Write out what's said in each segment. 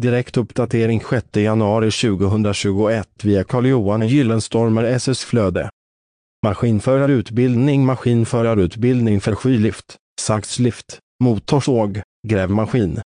Direkt uppdatering 6 januari 2021 via Carl-Johan Gyllenstormer SS Flöde. Maskinförarutbildning Maskinförarutbildning för skylift, saxlift, motorsåg, grävmaskin.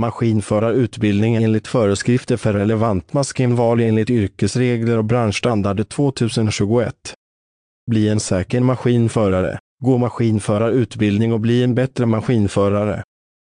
Maskinförarutbildning enligt föreskrifter för relevant maskinval enligt yrkesregler och branschstandard 2021. Bli en säker maskinförare, gå maskinförarutbildning och bli en bättre maskinförare.